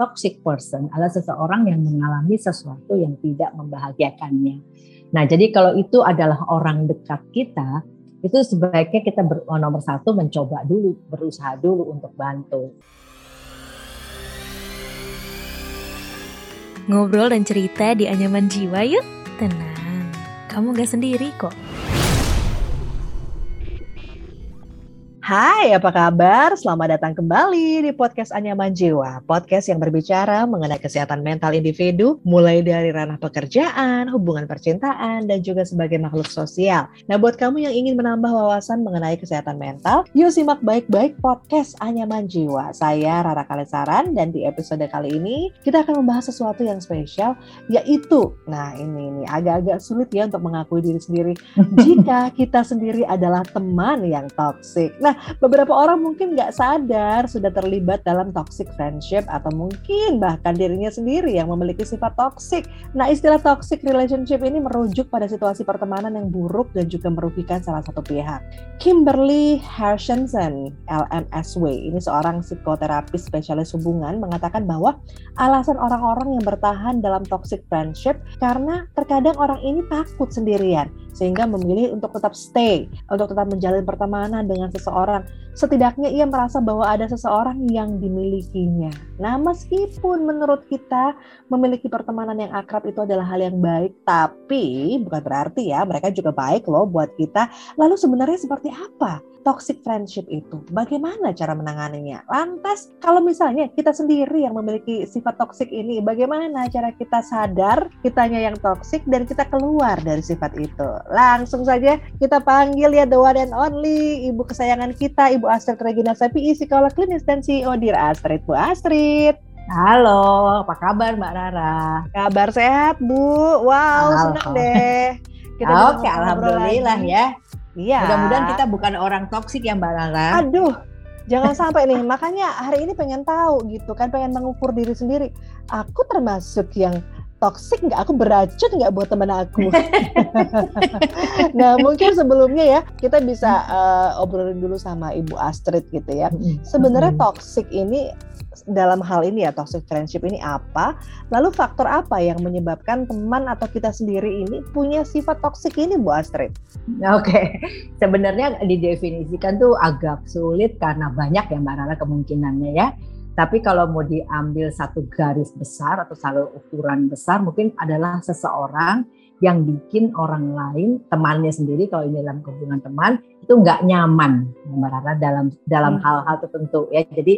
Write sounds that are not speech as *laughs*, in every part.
toxic person adalah seseorang yang mengalami sesuatu yang tidak membahagiakannya. Nah, jadi kalau itu adalah orang dekat kita, itu sebaiknya kita ber, nomor satu mencoba dulu, berusaha dulu untuk bantu. Ngobrol dan cerita di anyaman jiwa yuk. Tenang, kamu gak sendiri kok. Hai, apa kabar? Selamat datang kembali di podcast Anyaman Jiwa, podcast yang berbicara mengenai kesehatan mental individu, mulai dari ranah pekerjaan, hubungan percintaan, dan juga sebagai makhluk sosial. Nah, buat kamu yang ingin menambah wawasan mengenai kesehatan mental, yuk simak baik-baik podcast Anyaman Jiwa. Saya Rara Kalesaran, dan di episode kali ini kita akan membahas sesuatu yang spesial, yaitu, nah ini nih agak-agak sulit ya untuk mengakui diri sendiri, *laughs* jika kita sendiri adalah teman yang toksik. Nah, beberapa orang mungkin nggak sadar sudah terlibat dalam toxic friendship atau mungkin bahkan dirinya sendiri yang memiliki sifat toxic. Nah, istilah toxic relationship ini merujuk pada situasi pertemanan yang buruk dan juga merugikan salah satu pihak. Kimberly Hershenson, LMSW, ini seorang psikoterapis spesialis hubungan mengatakan bahwa alasan orang-orang yang bertahan dalam toxic friendship karena terkadang orang ini takut sendirian sehingga memilih untuk tetap stay, untuk tetap menjalin pertemanan dengan seseorang. Setidaknya ia merasa bahwa ada seseorang yang dimilikinya. Nah, meskipun menurut kita memiliki pertemanan yang akrab itu adalah hal yang baik, tapi bukan berarti ya mereka juga baik loh buat kita. Lalu sebenarnya seperti apa toxic friendship itu? Bagaimana cara menanganinya? Lantas kalau misalnya kita sendiri yang memiliki sifat toxic ini, bagaimana cara kita sadar kitanya yang toxic dan kita keluar dari sifat itu? Langsung saja kita panggil ya the one and only ibu kesayangan kita, Ibu Astrid Regina Sapi, psikolog klinis dan CEO Dir Astrid. Bu Astrid. Halo, apa kabar Mbak Rara? Kabar sehat Bu. Wow, senang deh. Kita Oke, alhamdulillah ya. Iya. Mudah-mudahan kita bukan orang toksik ya Mbak Lala. Aduh, jangan sampai nih. Makanya hari ini pengen tahu gitu kan, pengen mengukur diri sendiri. Aku termasuk yang toksik nggak aku beracun nggak buat teman aku *laughs* nah mungkin sebelumnya ya kita bisa uh, obrolin dulu sama ibu Astrid gitu ya sebenarnya toksik ini dalam hal ini ya toxic friendship ini apa? Lalu faktor apa yang menyebabkan teman atau kita sendiri ini punya sifat toksik ini Bu Astrid? Oke, okay. sebenarnya didefinisikan tuh agak sulit karena banyak ya Mbak Rara kemungkinannya ya. Tapi kalau mau diambil satu garis besar atau satu ukuran besar mungkin adalah seseorang yang bikin orang lain temannya sendiri kalau ini dalam hubungan teman itu nggak nyaman Mbak Rara dalam dalam hmm. hal-hal hmm. tertentu ya jadi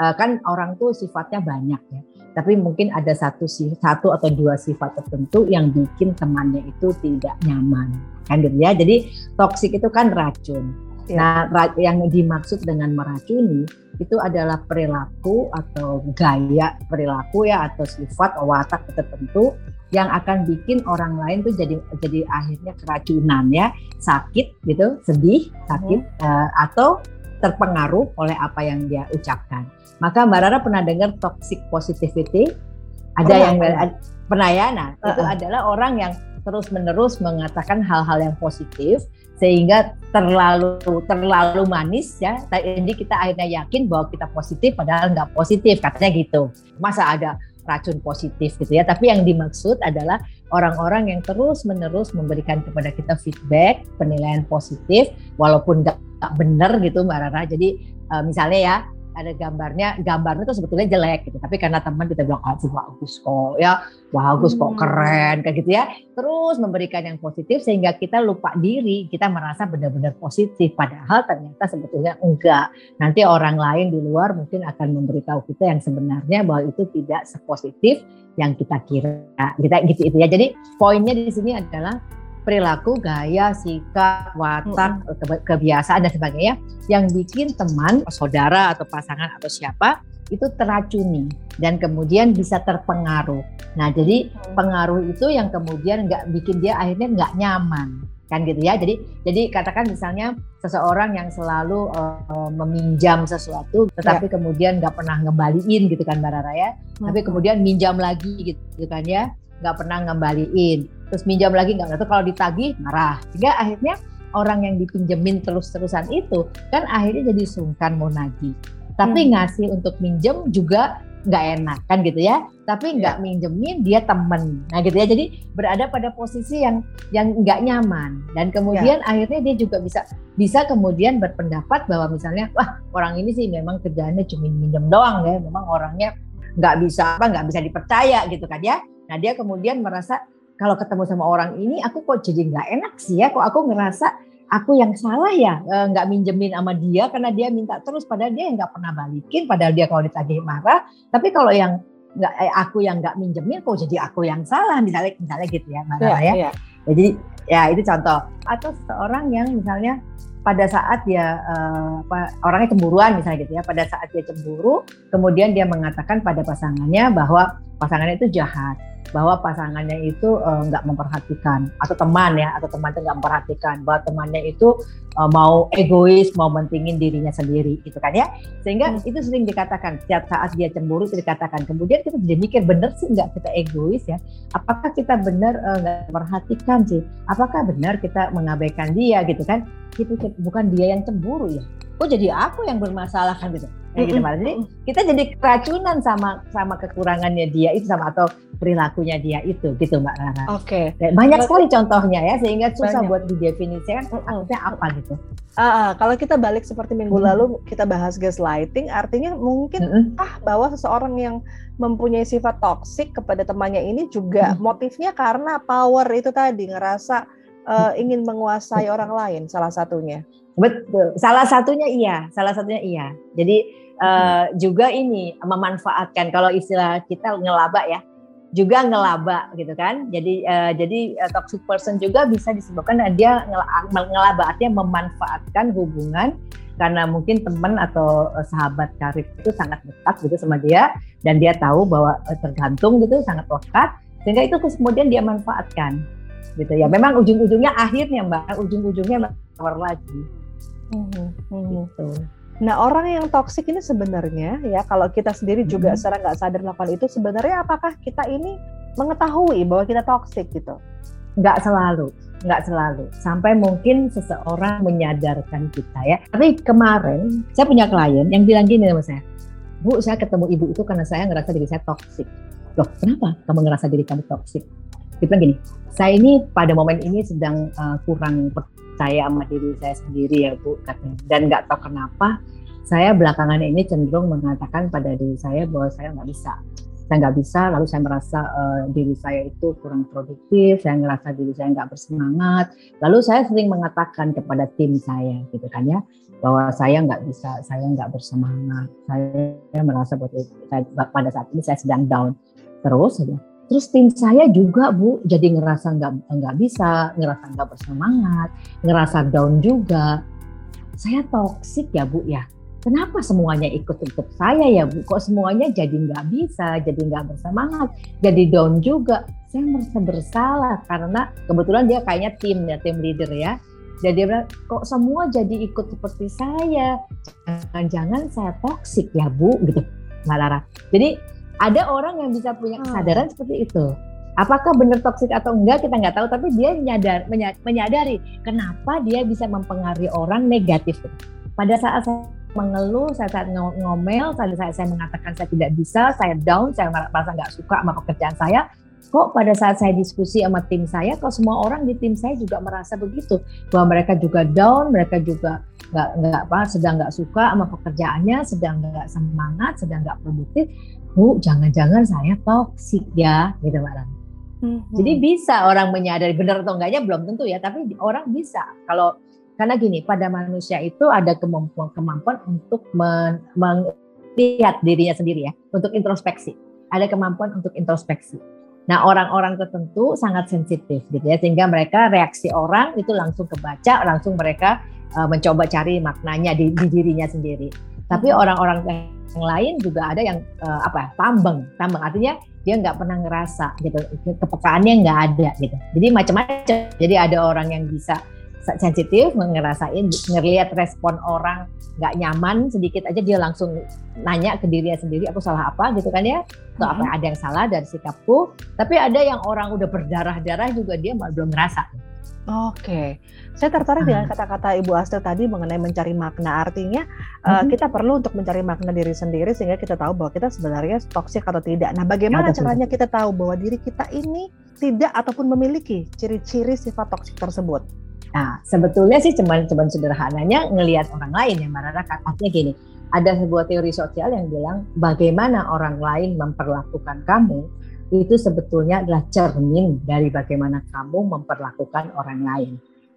uh, kan orang tuh sifatnya banyak ya. Tapi mungkin ada satu satu atau dua sifat tertentu yang bikin temannya itu tidak nyaman. Kan gitu ya? Jadi toksik itu kan racun. Ya. nah yang dimaksud dengan meracuni itu adalah perilaku atau gaya perilaku ya atau sifat atau watak tertentu yang akan bikin orang lain tuh jadi jadi akhirnya keracunan ya. Sakit gitu sedih sakit hmm. uh, atau terpengaruh oleh apa yang dia ucapkan. Maka Mbak Rara pernah dengar toxic positivity? Ada pernah, yang pernah, pernah ya? Nah uh -uh. itu adalah orang yang terus menerus mengatakan hal-hal yang positif sehingga terlalu terlalu manis ya. Jadi kita akhirnya yakin bahwa kita positif padahal nggak positif katanya gitu. Masa ada racun positif gitu ya. Tapi yang dimaksud adalah orang-orang yang terus-menerus memberikan kepada kita feedback, penilaian positif, walaupun nggak benar gitu Mbak Rara. Jadi uh, misalnya ya, ada gambarnya, gambarnya itu sebetulnya jelek gitu. Tapi karena teman kita bilang, ah bagus kok ya, bagus kok hmm. keren kayak gitu ya. Terus memberikan yang positif sehingga kita lupa diri, kita merasa benar-benar positif. Padahal ternyata sebetulnya enggak. Nanti orang lain di luar mungkin akan memberitahu kita yang sebenarnya bahwa itu tidak sepositif yang kita kira. Kita gitu itu ya. Jadi poinnya di sini adalah perilaku, gaya, sikap, watak, hmm. kebiasaan dan sebagainya yang bikin teman, saudara atau pasangan atau siapa itu teracuni dan kemudian bisa terpengaruh. Nah, jadi pengaruh itu yang kemudian nggak bikin dia akhirnya nggak nyaman kan gitu ya. Jadi jadi katakan misalnya seseorang yang selalu uh, meminjam sesuatu, tetapi ya. kemudian nggak pernah ngembaliin gitu kan Mbak Rara ya. Hmm. Tapi kemudian minjam lagi gitu kan ya nggak pernah ngembaliin terus minjam lagi nggak tahu. Kalau ditagih marah. Sehingga akhirnya orang yang dipinjemin terus-terusan itu kan akhirnya jadi sungkan mau nagih. Tapi hmm. ngasih untuk minjem juga nggak enak kan gitu ya. Tapi nggak minjemin dia temen. Nah gitu ya. Jadi berada pada posisi yang yang nggak nyaman. Dan kemudian ya. akhirnya dia juga bisa bisa kemudian berpendapat bahwa misalnya wah orang ini sih memang kerjaannya cuma minjem doang ya. Memang orangnya nggak bisa apa nggak bisa dipercaya gitu kan ya. Nah dia kemudian merasa kalau ketemu sama orang ini aku kok jadi nggak enak sih ya? Kok aku ngerasa aku yang salah ya? E, nggak minjemin sama dia karena dia minta terus padahal dia nggak pernah balikin padahal dia kalau ditagih marah. Tapi kalau yang nggak eh, aku yang nggak minjemin kok jadi aku yang salah? Misalnya misalnya gitu ya marah yeah, ya. yeah. jadi ya itu contoh. Atau seorang yang misalnya pada saat dia uh, orangnya cemburuan misalnya gitu ya pada saat dia cemburu kemudian dia mengatakan pada pasangannya bahwa pasangannya itu jahat bahwa pasangannya itu eh, nggak uh, memperhatikan. Atau teman ya atau teman itu nggak memperhatikan bahwa temannya itu uh, mau egois mau mentingin dirinya sendiri gitu kan ya. Sehingga hmm. itu sering dikatakan setiap saat dia cemburu itu dikatakan. Kemudian kita jadi mikir bener sih nggak kita egois ya? Apakah kita benar uh, nggak memperhatikan sih? Apakah benar kita mengabaikan dia? Gitu kan itu bukan dia yang cemburu ya kok jadi aku yang bermasalah kan gitu kayak gitu malah jadi kita jadi keracunan sama sama kekurangannya dia itu sama atau perilakunya dia itu gitu mbak Rara. Oke. Okay. Banyak sekali contohnya ya sehingga susah banyak. buat didefinisikan maksudnya apa gitu. Uh, uh, kalau kita balik seperti minggu hmm. lalu kita bahas gaslighting artinya mungkin hmm. ah bahwa seseorang yang mempunyai sifat toksik kepada temannya ini juga hmm. motifnya karena power itu tadi ngerasa uh, ingin menguasai orang lain salah satunya. Betul. Salah satunya iya, salah satunya iya. Jadi uh, juga ini memanfaatkan kalau istilah kita ngelaba ya, juga ngelaba gitu kan. Jadi uh, jadi uh, toxic person juga bisa disebabkan dia ngelaba artinya memanfaatkan hubungan karena mungkin teman atau sahabat karib itu sangat dekat gitu sama dia dan dia tahu bahwa tergantung gitu sangat lekat sehingga itu kemudian dia manfaatkan gitu ya. Memang ujung-ujungnya akhirnya mbak, ujung-ujungnya power lagi. Hmm, gitu. Nah orang yang toksik ini sebenarnya ya kalau kita sendiri juga hmm. secara nggak sadar melakukan itu sebenarnya apakah kita ini mengetahui bahwa kita toksik gitu? Nggak selalu, nggak selalu. Sampai mungkin seseorang menyadarkan kita ya. Tapi kemarin saya punya klien yang bilang gini sama saya, Bu saya ketemu ibu itu karena saya ngerasa diri saya toksik. Loh kenapa kamu ngerasa diri kamu toksik? Dia gini, saya ini pada momen ini sedang uh, kurang saya sama diri saya sendiri ya Bu katanya. Dan nggak tahu kenapa saya belakangan ini cenderung mengatakan pada diri saya bahwa saya nggak bisa. Saya nggak bisa, lalu saya merasa uh, diri saya itu kurang produktif, saya ngerasa diri saya nggak bersemangat. Lalu saya sering mengatakan kepada tim saya, gitu kan ya, bahwa saya nggak bisa, saya nggak bersemangat, saya merasa bahwa pada saat ini saya sedang down. Terus saja, Terus tim saya juga Bu jadi ngerasa nggak nggak bisa, ngerasa nggak bersemangat, ngerasa down juga. Saya toksik ya Bu ya. Kenapa semuanya ikut-ikut saya ya Bu? Kok semuanya jadi nggak bisa, jadi nggak bersemangat, jadi down juga. Saya merasa bersalah karena kebetulan dia kayaknya tim ya, tim leader ya. Jadi dia bilang, kok semua jadi ikut seperti saya? Jangan-jangan saya toksik ya Bu gitu. Mbak Lara. Jadi ada orang yang bisa punya hmm. kesadaran hmm. seperti itu. Apakah benar toksik atau enggak kita nggak tahu, tapi dia menyadar, menyadari kenapa dia bisa mempengaruhi orang negatif. Pada saat saya mengeluh, saya saat ngomel, pada saat saya mengatakan saya tidak bisa, saya down, saya merasa nggak suka sama pekerjaan saya, kok pada saat saya diskusi sama tim saya, kok semua orang di tim saya juga merasa begitu, bahwa mereka juga down, mereka juga nggak nggak apa, sedang nggak suka sama pekerjaannya, sedang nggak semangat, sedang nggak produktif. Bu, jangan-jangan saya toksik ya, gitu Mbak Rani. Mm-hmm. Jadi bisa orang menyadari benar atau enggaknya belum tentu ya, tapi orang bisa. Kalau karena gini, pada manusia itu ada kemampuan kemampuan untuk melihat dirinya sendiri ya, untuk introspeksi. Ada kemampuan untuk introspeksi. Nah, orang-orang tertentu sangat sensitif gitu ya, sehingga mereka reaksi orang itu langsung kebaca, langsung mereka uh, mencoba cari maknanya di, di dirinya sendiri. Tapi mm-hmm. orang-orang yang lain juga ada yang uh, apa tambeng tambeng artinya dia nggak pernah ngerasa gitu kepekaannya nggak ada gitu jadi macam-macam jadi ada orang yang bisa sensitif, ngerasain, ngelihat respon orang nggak nyaman sedikit aja dia langsung nanya ke dirinya sendiri, aku salah apa gitu kan ya? Atau apa ada yang salah dari sikapku? Tapi ada yang orang udah berdarah-darah juga dia belum ngerasa. Oke, saya tertarik dengan kata-kata Ibu Astrid tadi mengenai mencari makna. Artinya uh, kita perlu untuk mencari makna diri sendiri sehingga kita tahu bahwa kita sebenarnya toksik atau tidak. Nah, bagaimana ya, caranya kita tahu bahwa diri kita ini tidak ataupun memiliki ciri-ciri sifat toksik tersebut? Nah, sebetulnya sih cuman cuman sederhananya ngelihat orang lain yang mana artinya gini. Ada sebuah teori sosial yang bilang bagaimana orang lain memperlakukan kamu itu sebetulnya adalah cermin dari bagaimana kamu memperlakukan orang lain.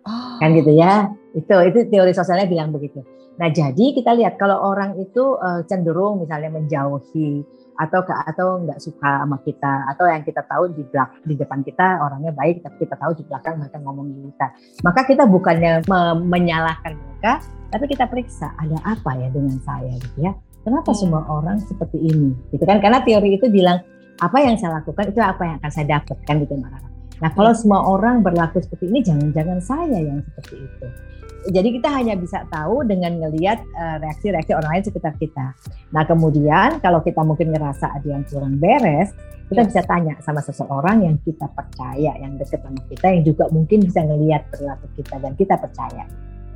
Oh. Kan gitu ya. Itu itu teori sosialnya bilang begitu. Nah, jadi kita lihat kalau orang itu uh, cenderung misalnya menjauhi atau ke atau nggak suka sama kita atau yang kita tahu di belak di depan kita orangnya baik tapi kita tahu di belakang mereka ngomong kita maka kita bukannya me menyalahkan mereka tapi kita periksa ada apa ya dengan saya gitu ya kenapa hmm. semua orang seperti ini gitu kan karena teori itu bilang apa yang saya lakukan itu apa yang akan saya dapatkan gitu Mbak Rara. Nah kalau hmm. semua orang berlaku seperti ini jangan-jangan saya yang seperti itu. Jadi kita hanya bisa tahu dengan ngelihat uh, reaksi-reaksi orang lain sekitar kita. Nah kemudian kalau kita mungkin ngerasa ada yang kurang beres, kita bisa tanya sama seseorang yang kita percaya, yang dekat sama kita, yang juga mungkin bisa ngelihat perilaku kita dan kita percaya.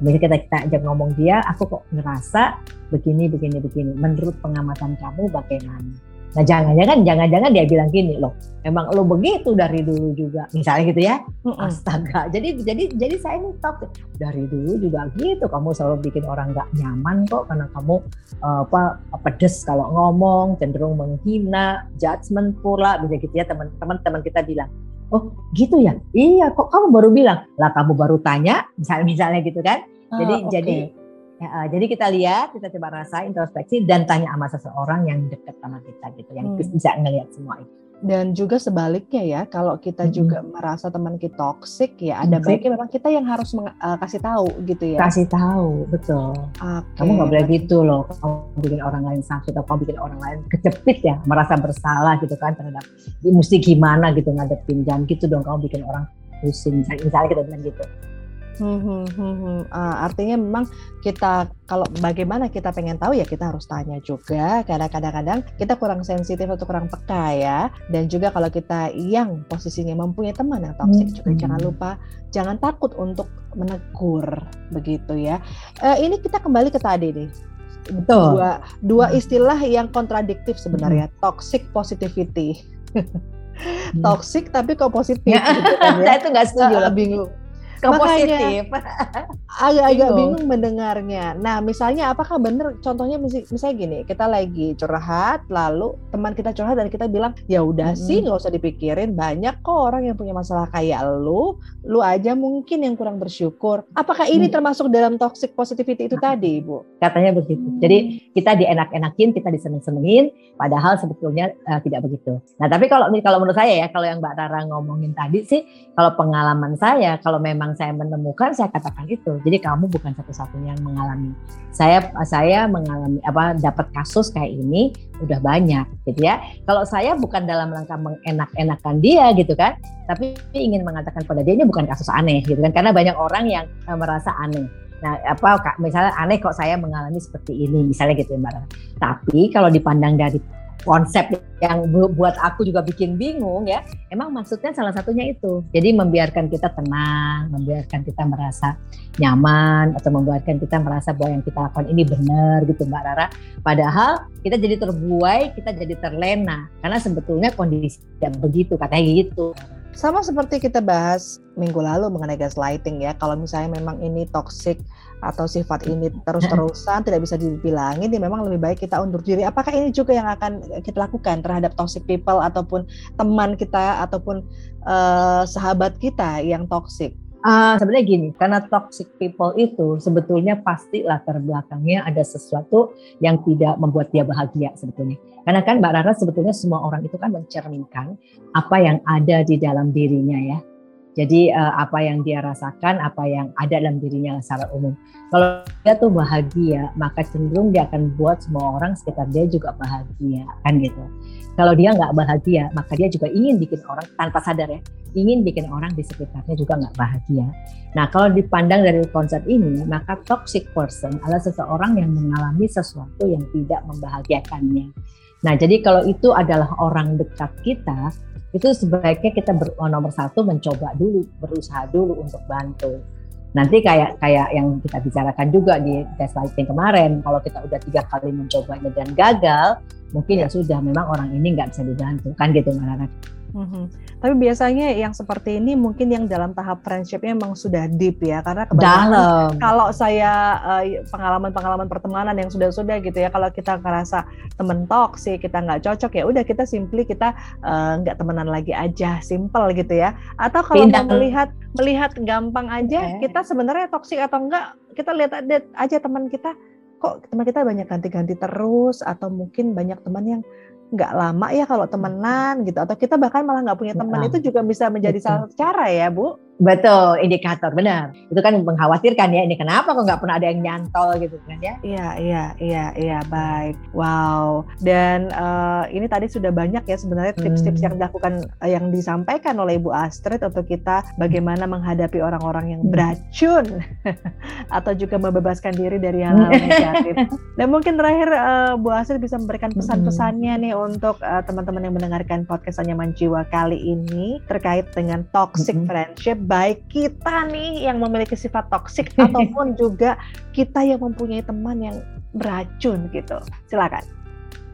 Misalnya kita kita ajak ngomong dia, aku kok ngerasa begini, begini, begini. Menurut pengamatan kamu bagaimana? Nah jangan-jangan jangan-jangan dia bilang gini loh, emang lo begitu dari dulu juga, misalnya gitu ya. Astaga, jadi jadi jadi saya ini top dari dulu juga gitu. Kamu selalu bikin orang nggak nyaman kok karena kamu uh, apa pedes kalau ngomong, cenderung menghina, judgement pula, bisa gitu ya teman-teman teman kita bilang. Oh gitu ya, iya kok kamu baru bilang lah kamu baru tanya misalnya misalnya gitu kan. Jadi uh, okay. jadi Ya, uh, jadi kita lihat, kita coba rasa introspeksi dan tanya sama seseorang yang dekat sama kita gitu, yang hmm. bisa ngelihat semua itu. Dan juga sebaliknya ya, kalau kita hmm. juga merasa teman kita toksik ya, ada toxic. baiknya memang kita yang harus uh, kasih tahu gitu ya. Kasih tahu, betul. Okay. Kamu nggak boleh gitu loh, kamu bikin orang lain sakit atau kamu bikin orang lain kejepit ya, merasa bersalah gitu kan terhadap mesti gimana gitu ngadepin, jangan gitu dong kamu bikin orang pusing, misalnya kita bilang gitu. Hmm, hmm, hmm, hmm. Uh, artinya memang kita kalau bagaimana kita pengen tahu ya kita harus tanya juga. Karena kadang-kadang kita kurang sensitif atau kurang peka ya. Dan juga kalau kita yang posisinya mempunyai teman yang toksik hmm. juga jangan lupa jangan takut untuk menegur begitu ya. Uh, ini kita kembali ke tadi nih. Betul. Dua, dua istilah yang kontradiktif sebenarnya, hmm. toxic positivity. *laughs* toxic tapi kok positif ya. *laughs* gitu kan ya. Saya itu nggak setuju lah bingung ke positif. *laughs* Agak-agak bingung mendengarnya. Nah, misalnya apakah benar contohnya misalnya gini, kita lagi curhat lalu teman kita curhat dan kita bilang, "Ya udah hmm. sih, nggak usah dipikirin, banyak kok orang yang punya masalah kayak lu, lu aja mungkin yang kurang bersyukur." Apakah ini hmm. termasuk dalam toxic positivity itu nah, tadi, Ibu? Katanya begitu. Hmm. Jadi kita dienak-enakin, kita diseneng-senengin, padahal sebetulnya uh, tidak begitu. Nah, tapi kalau kalau menurut saya ya, kalau yang Mbak Tara ngomongin tadi sih, kalau pengalaman saya, kalau memang saya menemukan saya katakan itu. Jadi kamu bukan satu-satunya yang mengalami. Saya saya mengalami apa dapat kasus kayak ini udah banyak gitu ya. Kalau saya bukan dalam rangka mengenak-enakan dia gitu kan, tapi ingin mengatakan pada dia ini bukan kasus aneh gitu kan karena banyak orang yang uh, merasa aneh. Nah, apa misalnya aneh kok saya mengalami seperti ini, misalnya gitu ya Mbak. Tapi kalau dipandang dari konsep yang buat aku juga bikin bingung ya. Emang maksudnya salah satunya itu. Jadi membiarkan kita tenang, membiarkan kita merasa nyaman atau membiarkan kita merasa bahwa yang kita lakukan ini benar gitu Mbak Rara. Padahal kita jadi terbuai, kita jadi terlena karena sebetulnya kondisi yang begitu katanya gitu. Sama seperti kita bahas minggu lalu mengenai gaslighting ya. Kalau misalnya memang ini toxic atau sifat ini terus-terusan tidak bisa dibilangin, ya memang lebih baik kita undur diri. Apakah ini juga yang akan kita lakukan terhadap toxic people ataupun teman kita ataupun uh, sahabat kita yang toxic? Uh, sebenarnya gini, karena toxic people itu sebetulnya pasti latar belakangnya ada sesuatu yang tidak membuat dia bahagia sebetulnya. Karena kan Mbak Rara sebetulnya semua orang itu kan mencerminkan apa yang ada di dalam dirinya ya. Jadi uh, apa yang dia rasakan, apa yang ada dalam dirinya secara umum. Kalau dia tuh bahagia, maka cenderung dia akan buat semua orang sekitar dia juga bahagia, kan gitu. Kalau dia nggak bahagia, maka dia juga ingin bikin orang tanpa sadar ya, ingin bikin orang di sekitarnya juga nggak bahagia. Nah, kalau dipandang dari konsep ini, maka toxic person adalah seseorang yang mengalami sesuatu yang tidak membahagiakannya. Nah, jadi kalau itu adalah orang dekat kita, itu sebaiknya kita ber, oh, nomor satu mencoba dulu, berusaha dulu untuk bantu. Nanti kayak kayak yang kita bicarakan juga di gaslighting kemarin, kalau kita udah tiga kali mencobanya dan gagal, mungkin ya sudah memang orang ini nggak bisa dibantu kan gitu Mbak Mm-hmm. Tapi biasanya yang seperti ini mungkin yang dalam tahap friendshipnya memang sudah deep ya, karena kebanyakan kalau saya uh, pengalaman-pengalaman pertemanan yang sudah-sudah gitu ya, kalau kita ngerasa temen toksik, kita nggak cocok ya, udah kita simply kita uh, nggak temenan lagi aja, simple gitu ya. Atau kalau mau melihat melihat gampang aja, okay. kita sebenarnya toksik atau enggak, kita lihat aja teman kita kok teman kita banyak ganti-ganti terus atau mungkin banyak teman yang nggak lama ya kalau temenan gitu atau kita bahkan malah nggak punya teman itu juga bisa menjadi salah satu cara ya Bu Betul, indikator benar. Itu kan mengkhawatirkan ya. Ini kenapa kok nggak pernah ada yang nyantol gitu kan ya? Iya, iya, iya, iya. Baik. Wow. Dan uh, ini tadi sudah banyak ya sebenarnya tips-tips hmm. yang dilakukan, uh, yang disampaikan oleh Ibu Astrid untuk kita bagaimana menghadapi orang-orang yang hmm. beracun *laughs* atau juga membebaskan diri dari hal-hal negatif. *laughs* Dan mungkin terakhir uh, Bu Astrid bisa memberikan pesan-pesannya hmm. nih untuk uh, teman-teman yang mendengarkan podcast Anyaman Jiwa kali ini terkait dengan toxic hmm. friendship baik kita nih yang memiliki sifat toksik *laughs* ataupun juga kita yang mempunyai teman yang beracun gitu. Silakan.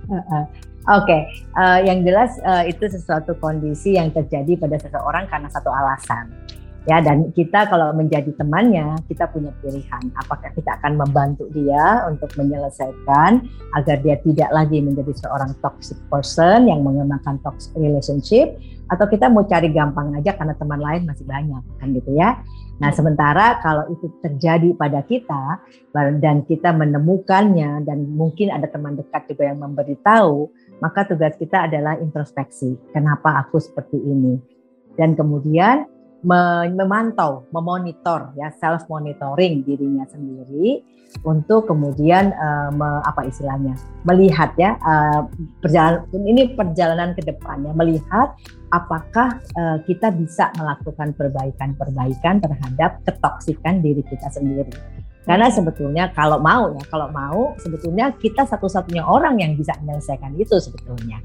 Uh -uh. Oke, okay. uh, eh, yang jelas uh, itu sesuatu kondisi yang terjadi pada seseorang karena satu alasan ya dan kita kalau menjadi temannya kita punya pilihan. Apakah kita akan membantu dia untuk menyelesaikan agar dia tidak lagi menjadi seorang toxic person yang mengembangkan toxic relationship atau kita mau cari gampang aja karena teman lain masih banyak kan gitu ya? Nah sementara kalau itu terjadi pada kita dan kita menemukannya dan mungkin ada teman dekat juga yang memberitahu maka tugas kita adalah introspeksi kenapa aku seperti ini? Dan kemudian memantau, memonitor ya self monitoring dirinya sendiri untuk kemudian uh, me, apa istilahnya melihat ya uh, perjalanan ini perjalanan ke depannya melihat apakah uh, kita bisa melakukan perbaikan-perbaikan terhadap ketoksikan diri kita sendiri. Karena sebetulnya kalau mau ya, kalau mau sebetulnya kita satu-satunya orang yang bisa menyelesaikan itu sebetulnya.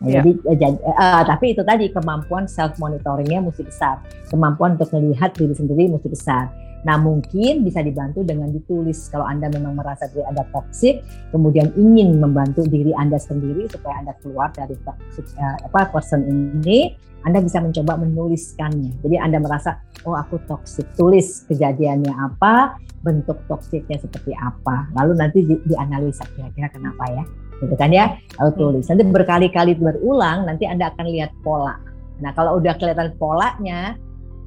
Yeah. Jadi, uh, tapi itu tadi kemampuan self monitoringnya mesti besar, kemampuan untuk melihat diri sendiri mesti besar. Nah mungkin bisa dibantu dengan ditulis kalau anda memang merasa diri anda toxic, kemudian ingin membantu diri anda sendiri supaya anda keluar dari toxic uh, apa person ini, anda bisa mencoba menuliskannya. Jadi anda merasa oh aku toxic, tulis kejadiannya apa, bentuk toksiknya seperti apa, lalu nanti di, dianalisa kira-kira kenapa ya gitu kan ya lalu tulis. Nanti berkali-kali berulang nanti anda akan lihat pola. Nah kalau udah kelihatan polanya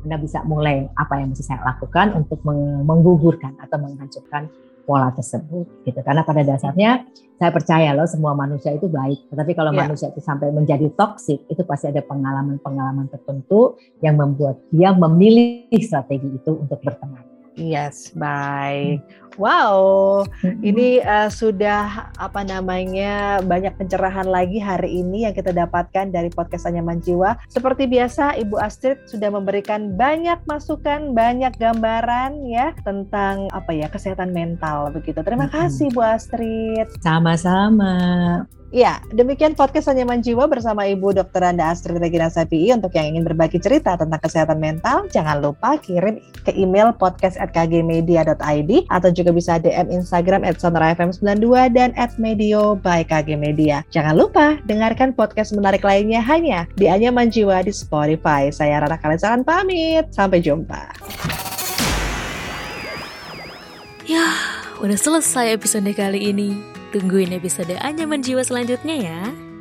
anda bisa mulai apa yang mesti saya lakukan untuk menggugurkan atau menghancurkan pola tersebut gitu. Karena pada dasarnya saya percaya loh semua manusia itu baik. Tetapi kalau yeah. manusia itu sampai menjadi toksik itu pasti ada pengalaman-pengalaman tertentu yang membuat dia memilih strategi itu untuk berteman Yes, baik. Wow, ini uh, sudah apa namanya banyak pencerahan lagi hari ini yang kita dapatkan dari podcast Anyaman Jiwa. Seperti biasa, Ibu Astrid sudah memberikan banyak masukan, banyak gambaran ya tentang apa ya kesehatan mental begitu. Terima kasih, Bu Astrid. Sama-sama. Ya, demikian podcast Anyaman Jiwa bersama Ibu Dr. Anda Astrid Regina Sapi. Untuk yang ingin berbagi cerita tentang kesehatan mental, jangan lupa kirim ke email podcast@kgmedia.id atau juga bisa DM Instagram @sonarafm92 dan @medio by KG Media. Jangan lupa dengarkan podcast menarik lainnya hanya di Anyaman Jiwa di Spotify. Saya Rara Kalisakan pamit. Sampai jumpa. Ya, udah selesai episode kali ini. Tungguin episode Anyaman Jiwa selanjutnya ya.